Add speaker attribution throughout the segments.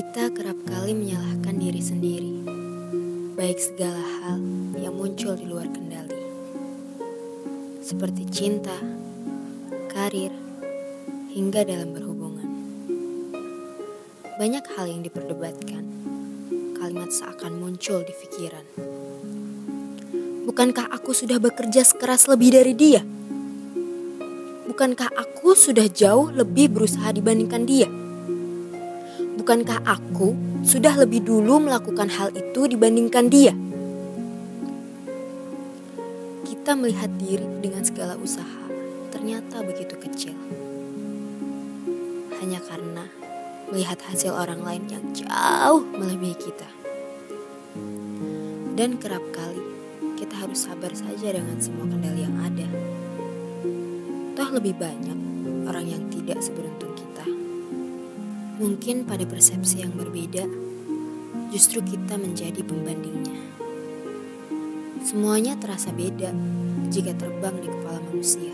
Speaker 1: Kita kerap kali menyalahkan diri sendiri, baik segala hal yang muncul di luar kendali, seperti cinta, karir, hingga dalam berhubungan. Banyak hal yang diperdebatkan, kalimat seakan muncul di pikiran. Bukankah aku sudah bekerja sekeras lebih dari dia? Bukankah aku sudah jauh lebih berusaha dibandingkan dia? Bukankah aku sudah lebih dulu melakukan hal itu dibandingkan dia? Kita melihat diri dengan segala usaha ternyata begitu kecil. Hanya karena melihat hasil orang lain yang jauh melebihi kita. Dan kerap kali kita harus sabar saja dengan semua kendali yang ada. Toh lebih banyak orang yang tidak seberuntung. Mungkin pada persepsi yang berbeda, justru kita menjadi pembandingnya. Semuanya terasa beda jika terbang di kepala manusia.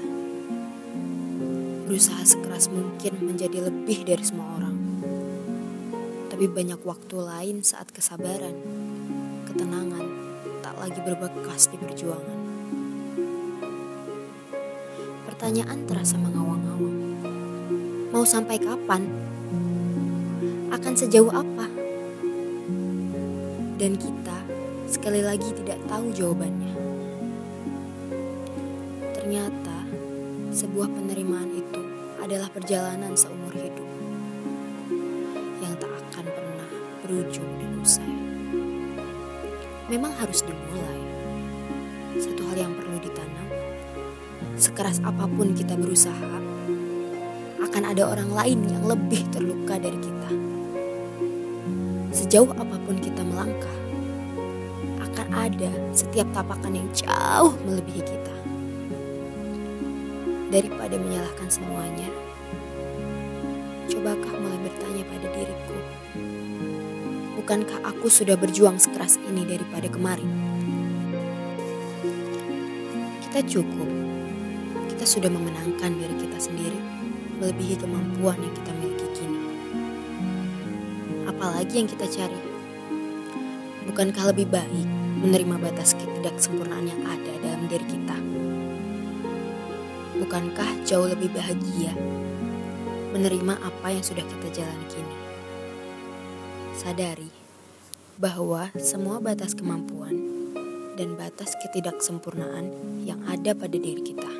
Speaker 1: Berusaha sekeras mungkin menjadi lebih dari semua orang. Tapi banyak waktu lain saat kesabaran, ketenangan, tak lagi berbekas di perjuangan. Pertanyaan terasa mengawang-awang. Mau sampai kapan? Akan sejauh apa? Dan kita sekali lagi tidak tahu jawabannya. Ternyata sebuah penerimaan itu adalah perjalanan seumur hidup yang tak akan pernah berujung dan usai. Memang harus dimulai. Satu hal yang perlu ditanam, sekeras apa pun kita berusaha, akan ada orang lain yang lebih terluka dari kita. Sejauh apa pun kita melangkah, akan ada setiap tapakan yang jauh melebihi kita. Daripada menyalahkan semuanya, cobakah mulai bertanya pada diriku, bukankah aku sudah berjuang sekeras ini daripada kemarin? Kita cukup, kita sudah memenangkan diri kita sendiri, melebihi kemampuan yang kita miliki. Apalagi yang kita cari? Bukankah lebih baik menerima batas ketidaksempurnaan yang ada dalam diri kita? Bukankah jauh lebih bahagia menerima apa yang sudah kita jalani kini? Sadari bahwa semua batas kemampuan dan batas ketidaksempurnaan yang ada pada diri kita